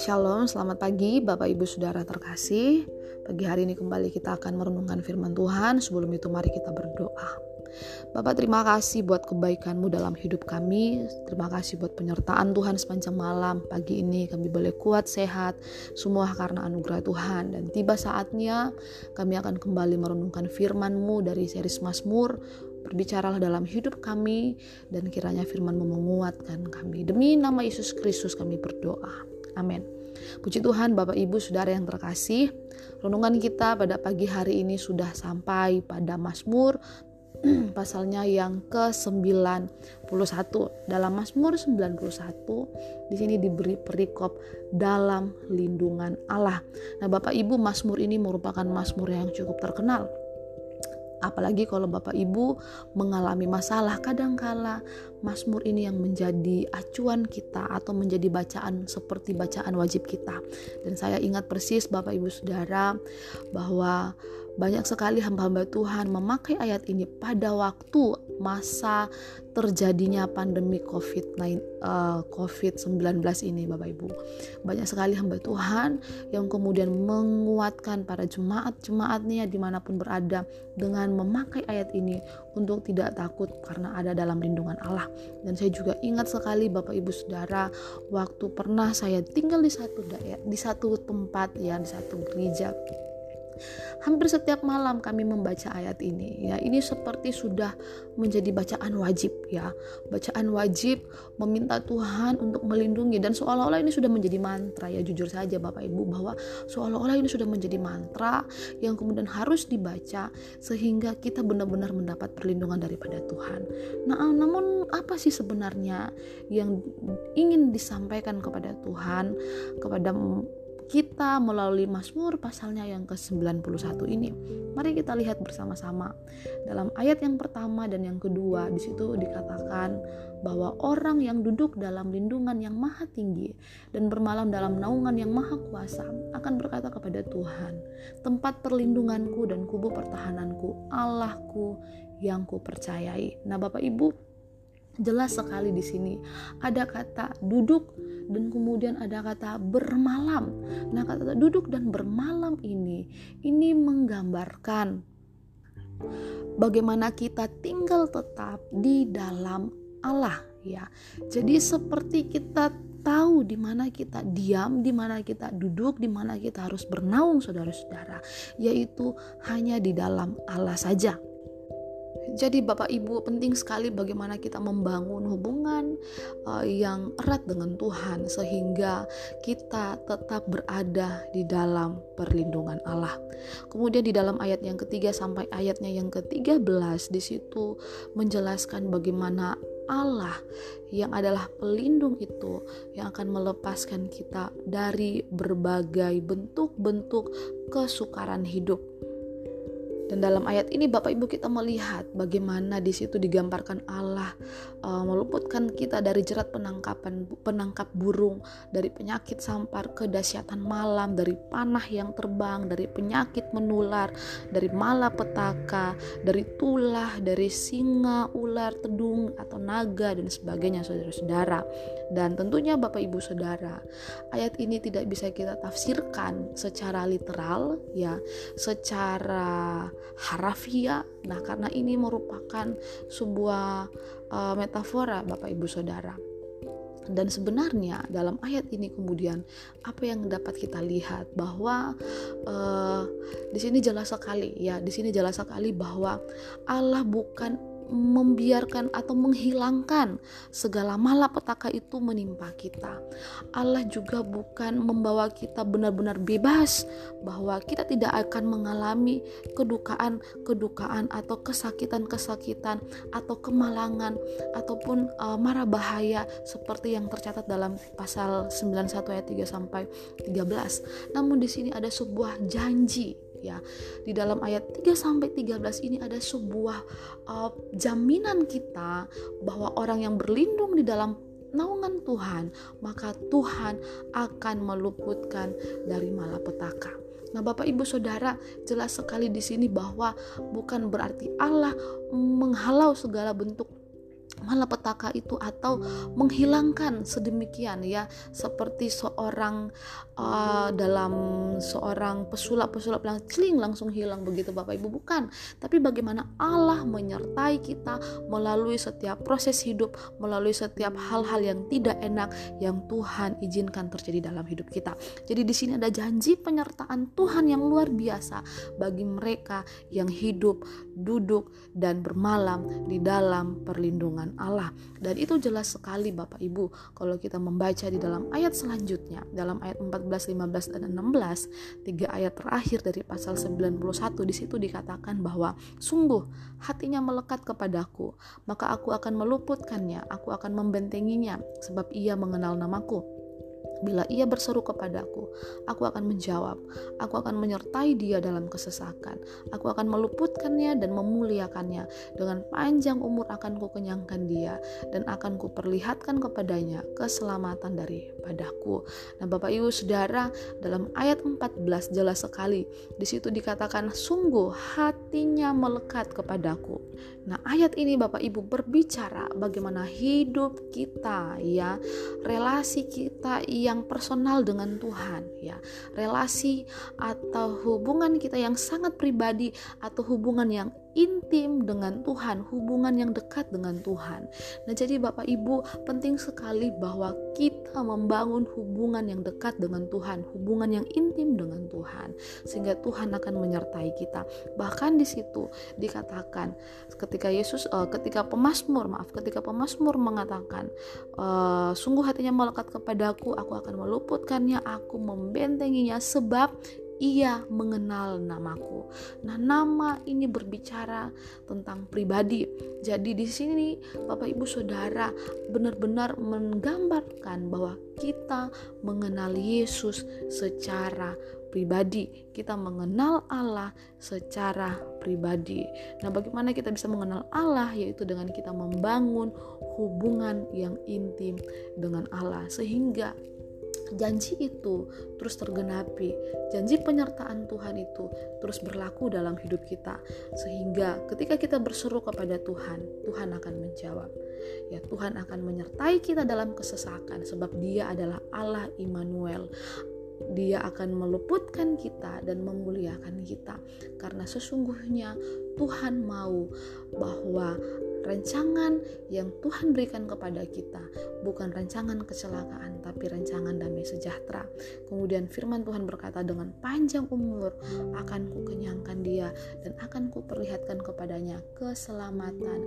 Shalom, selamat pagi Bapak Ibu Saudara terkasih. Pagi hari ini kembali kita akan merenungkan firman Tuhan. Sebelum itu mari kita berdoa. Bapak terima kasih buat kebaikanmu dalam hidup kami. Terima kasih buat penyertaan Tuhan sepanjang malam. Pagi ini kami boleh kuat, sehat. Semua karena anugerah Tuhan. Dan tiba saatnya kami akan kembali merenungkan firman-Mu dari series Mazmur. Berbicaralah dalam hidup kami dan kiranya firman-Mu menguatkan kami. Demi nama Yesus Kristus kami berdoa. Amin. Puji Tuhan Bapak Ibu Saudara yang terkasih, renungan kita pada pagi hari ini sudah sampai pada Mazmur pasalnya yang ke-91. Dalam Mazmur 91 di sini diberi perikop dalam lindungan Allah. Nah, Bapak Ibu, Mazmur ini merupakan Mazmur yang cukup terkenal apalagi kalau Bapak Ibu mengalami masalah kadangkala Mazmur ini yang menjadi acuan kita atau menjadi bacaan seperti bacaan wajib kita. Dan saya ingat persis Bapak Ibu Saudara bahwa banyak sekali hamba-hamba Tuhan memakai ayat ini pada waktu masa terjadinya pandemi COVID-19 uh, COVID-19 ini Bapak Ibu. Banyak sekali hamba Tuhan yang kemudian menguatkan para jemaat-jemaatnya di mana pun berada dengan memakai ayat ini untuk tidak takut karena ada dalam lindungan Allah. Dan saya juga ingat sekali Bapak Ibu Saudara waktu pernah saya tinggal di satu daerah, di satu tempat ya di satu gereja Hampir setiap malam kami membaca ayat ini. Ya, ini seperti sudah menjadi bacaan wajib ya. Bacaan wajib meminta Tuhan untuk melindungi dan seolah-olah ini sudah menjadi mantra ya jujur saja Bapak Ibu bahwa seolah-olah ini sudah menjadi mantra yang kemudian harus dibaca sehingga kita benar-benar mendapat perlindungan daripada Tuhan. Nah, namun apa sih sebenarnya yang ingin disampaikan kepada Tuhan kepada kita melalui Mazmur pasalnya yang ke-91 ini. Mari kita lihat bersama-sama. Dalam ayat yang pertama dan yang kedua di situ dikatakan bahwa orang yang duduk dalam lindungan yang maha tinggi dan bermalam dalam naungan yang maha kuasa akan berkata kepada Tuhan, tempat perlindunganku dan kubu pertahananku, Allahku yang ku percayai. Nah, Bapak Ibu, jelas sekali di sini ada kata duduk dan kemudian ada kata bermalam. Nah, kata duduk dan bermalam ini ini menggambarkan bagaimana kita tinggal tetap di dalam Allah ya. Jadi seperti kita tahu di mana kita diam, di mana kita duduk, di mana kita harus bernaung saudara-saudara, yaitu hanya di dalam Allah saja. Jadi Bapak Ibu penting sekali bagaimana kita membangun hubungan uh, yang erat dengan Tuhan sehingga kita tetap berada di dalam perlindungan Allah. Kemudian di dalam ayat yang ketiga sampai ayatnya yang ketiga belas di situ menjelaskan bagaimana Allah yang adalah pelindung itu yang akan melepaskan kita dari berbagai bentuk-bentuk kesukaran hidup dan dalam ayat ini Bapak Ibu kita melihat bagaimana di situ digambarkan Allah uh, meluputkan kita dari jerat penangkapan penangkap burung, dari penyakit sampar kedahsyatan malam, dari panah yang terbang, dari penyakit menular, dari malapetaka, dari tulah, dari singa, ular, tedung atau naga dan sebagainya saudara-saudara. Dan tentunya Bapak Ibu Saudara, ayat ini tidak bisa kita tafsirkan secara literal ya, secara harafiah. Nah, karena ini merupakan sebuah uh, metafora Bapak Ibu Saudara. Dan sebenarnya dalam ayat ini kemudian apa yang dapat kita lihat bahwa uh, di sini jelas sekali ya, di sini jelas sekali bahwa Allah bukan membiarkan atau menghilangkan segala malapetaka itu menimpa kita. Allah juga bukan membawa kita benar-benar bebas bahwa kita tidak akan mengalami kedukaan-kedukaan atau kesakitan-kesakitan atau kemalangan ataupun uh, mara bahaya seperti yang tercatat dalam pasal 91 ayat 3 sampai 13. Namun di sini ada sebuah janji ya. Di dalam ayat 3 sampai 13 ini ada sebuah uh, jaminan kita bahwa orang yang berlindung di dalam naungan Tuhan, maka Tuhan akan meluputkan dari malapetaka. Nah, Bapak Ibu Saudara, jelas sekali di sini bahwa bukan berarti Allah menghalau segala bentuk malapetaka itu atau menghilangkan sedemikian ya. Seperti seorang uh, dalam seorang pesulap-pesulap yang celing langsung hilang begitu Bapak Ibu. Bukan. Tapi bagaimana Allah menyertai kita melalui setiap proses hidup melalui setiap hal-hal yang tidak enak yang Tuhan izinkan terjadi dalam hidup kita. Jadi di sini ada janji penyertaan Tuhan yang luar biasa bagi mereka yang hidup duduk dan bermalam di dalam perlindungan Allah. Dan itu jelas sekali Bapak Ibu kalau kita membaca di dalam ayat selanjutnya, dalam ayat 14, 15 dan 16, tiga ayat terakhir dari pasal 91 di situ dikatakan bahwa sungguh hatinya melekat kepadaku, maka aku akan meluputkannya, aku akan membentenginya sebab ia mengenal namaku. Bila ia berseru kepadaku, aku akan menjawab. Aku akan menyertai dia dalam kesesakan. Aku akan meluputkannya dan memuliakannya. Dengan panjang umur akan kukenyangkan dia dan akan kuperlihatkan kepadanya keselamatan daripadaku. Nah, Bapak Ibu Saudara, dalam ayat 14 jelas sekali di situ dikatakan sungguh hatinya melekat kepadaku. Nah, ayat ini Bapak Ibu berbicara bagaimana hidup kita ya, relasi kita yang personal dengan Tuhan ya. Relasi atau hubungan kita yang sangat pribadi atau hubungan yang intim dengan Tuhan, hubungan yang dekat dengan Tuhan. Nah, jadi Bapak Ibu, penting sekali bahwa kita membangun hubungan yang dekat dengan Tuhan, hubungan yang intim dengan Tuhan, sehingga Tuhan akan menyertai kita. Bahkan di situ dikatakan ketika Yesus uh, ketika pemazmur, maaf, ketika pemazmur mengatakan, uh, sungguh hatinya melekat kepadaku, aku akan meluputkannya, aku membentenginya sebab ia mengenal namaku. Nah, nama ini berbicara tentang pribadi. Jadi di sini Bapak Ibu Saudara benar-benar menggambarkan bahwa kita mengenal Yesus secara pribadi. Kita mengenal Allah secara pribadi. Nah, bagaimana kita bisa mengenal Allah yaitu dengan kita membangun hubungan yang intim dengan Allah sehingga janji itu terus tergenapi, janji penyertaan Tuhan itu terus berlaku dalam hidup kita, sehingga ketika kita berseru kepada Tuhan, Tuhan akan menjawab. Ya, Tuhan akan menyertai kita dalam kesesakan, sebab Dia adalah Allah Immanuel. Dia akan meluputkan kita dan memuliakan kita, karena sesungguhnya Tuhan mau bahwa rancangan yang Tuhan berikan kepada kita bukan rancangan kecelakaan tapi rancangan damai sejahtera. Kemudian firman Tuhan berkata dengan panjang umur akan kukenyangkan dia dan akan kuperlihatkan kepadanya keselamatan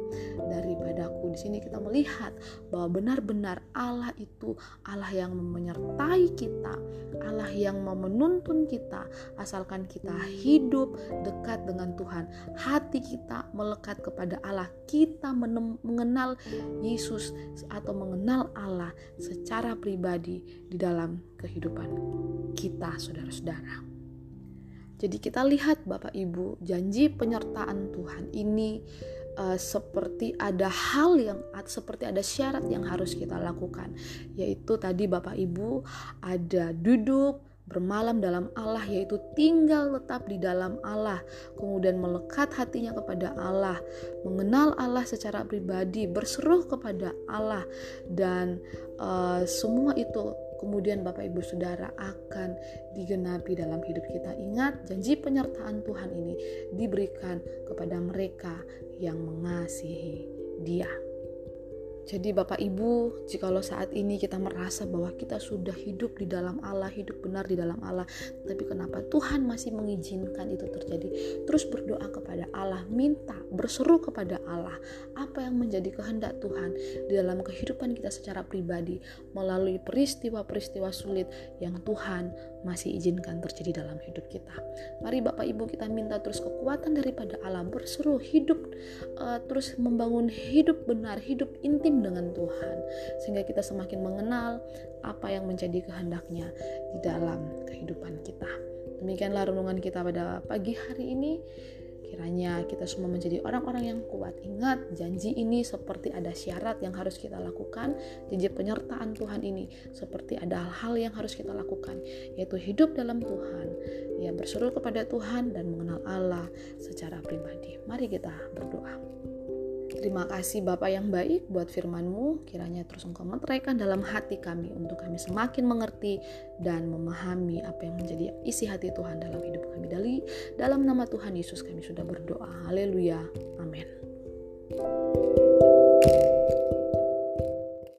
daripadaku. Di sini kita melihat bahwa benar-benar Allah itu Allah yang menyertai kita, Allah yang mau menuntun kita asalkan kita hidup dekat dengan Tuhan. Hati kita melekat kepada Allah. Kita kita mengenal Yesus atau mengenal Allah secara pribadi di dalam kehidupan kita, saudara-saudara. Jadi kita lihat Bapak Ibu, janji penyertaan Tuhan ini uh, seperti ada hal yang seperti ada syarat yang harus kita lakukan, yaitu tadi Bapak Ibu ada duduk bermalam dalam Allah yaitu tinggal tetap di dalam Allah kemudian melekat hatinya kepada Allah mengenal Allah secara pribadi berseru kepada Allah dan uh, semua itu kemudian Bapak Ibu Saudara akan digenapi dalam hidup kita. Ingat janji penyertaan Tuhan ini diberikan kepada mereka yang mengasihi dia jadi Bapak Ibu, jikalau saat ini kita merasa bahwa kita sudah hidup di dalam Allah, hidup benar di dalam Allah, tapi kenapa Tuhan masih mengizinkan itu terjadi? Terus berdoa kepada Allah, minta, berseru kepada Allah, apa yang menjadi kehendak Tuhan di dalam kehidupan kita secara pribadi melalui peristiwa-peristiwa sulit yang Tuhan masih izinkan terjadi dalam hidup kita. Mari Bapak Ibu kita minta terus kekuatan daripada Allah, berseru hidup uh, terus membangun hidup benar, hidup intim dengan Tuhan sehingga kita semakin mengenal apa yang menjadi kehendaknya di dalam kehidupan kita. Demikianlah renungan kita pada pagi hari ini. Kiranya kita semua menjadi orang-orang yang kuat. Ingat, janji ini seperti ada syarat yang harus kita lakukan. Janji penyertaan Tuhan ini seperti ada hal-hal yang harus kita lakukan, yaitu hidup dalam Tuhan, ya berseru kepada Tuhan dan mengenal Allah secara pribadi. Mari kita berdoa. Terima kasih Bapak yang baik buat firman-Mu, kiranya terus Engkau meteraikan dalam hati kami untuk kami semakin mengerti dan memahami apa yang menjadi isi hati Tuhan dalam hidup kami. Dari dalam nama Tuhan Yesus kami sudah berdoa. Haleluya. Amin.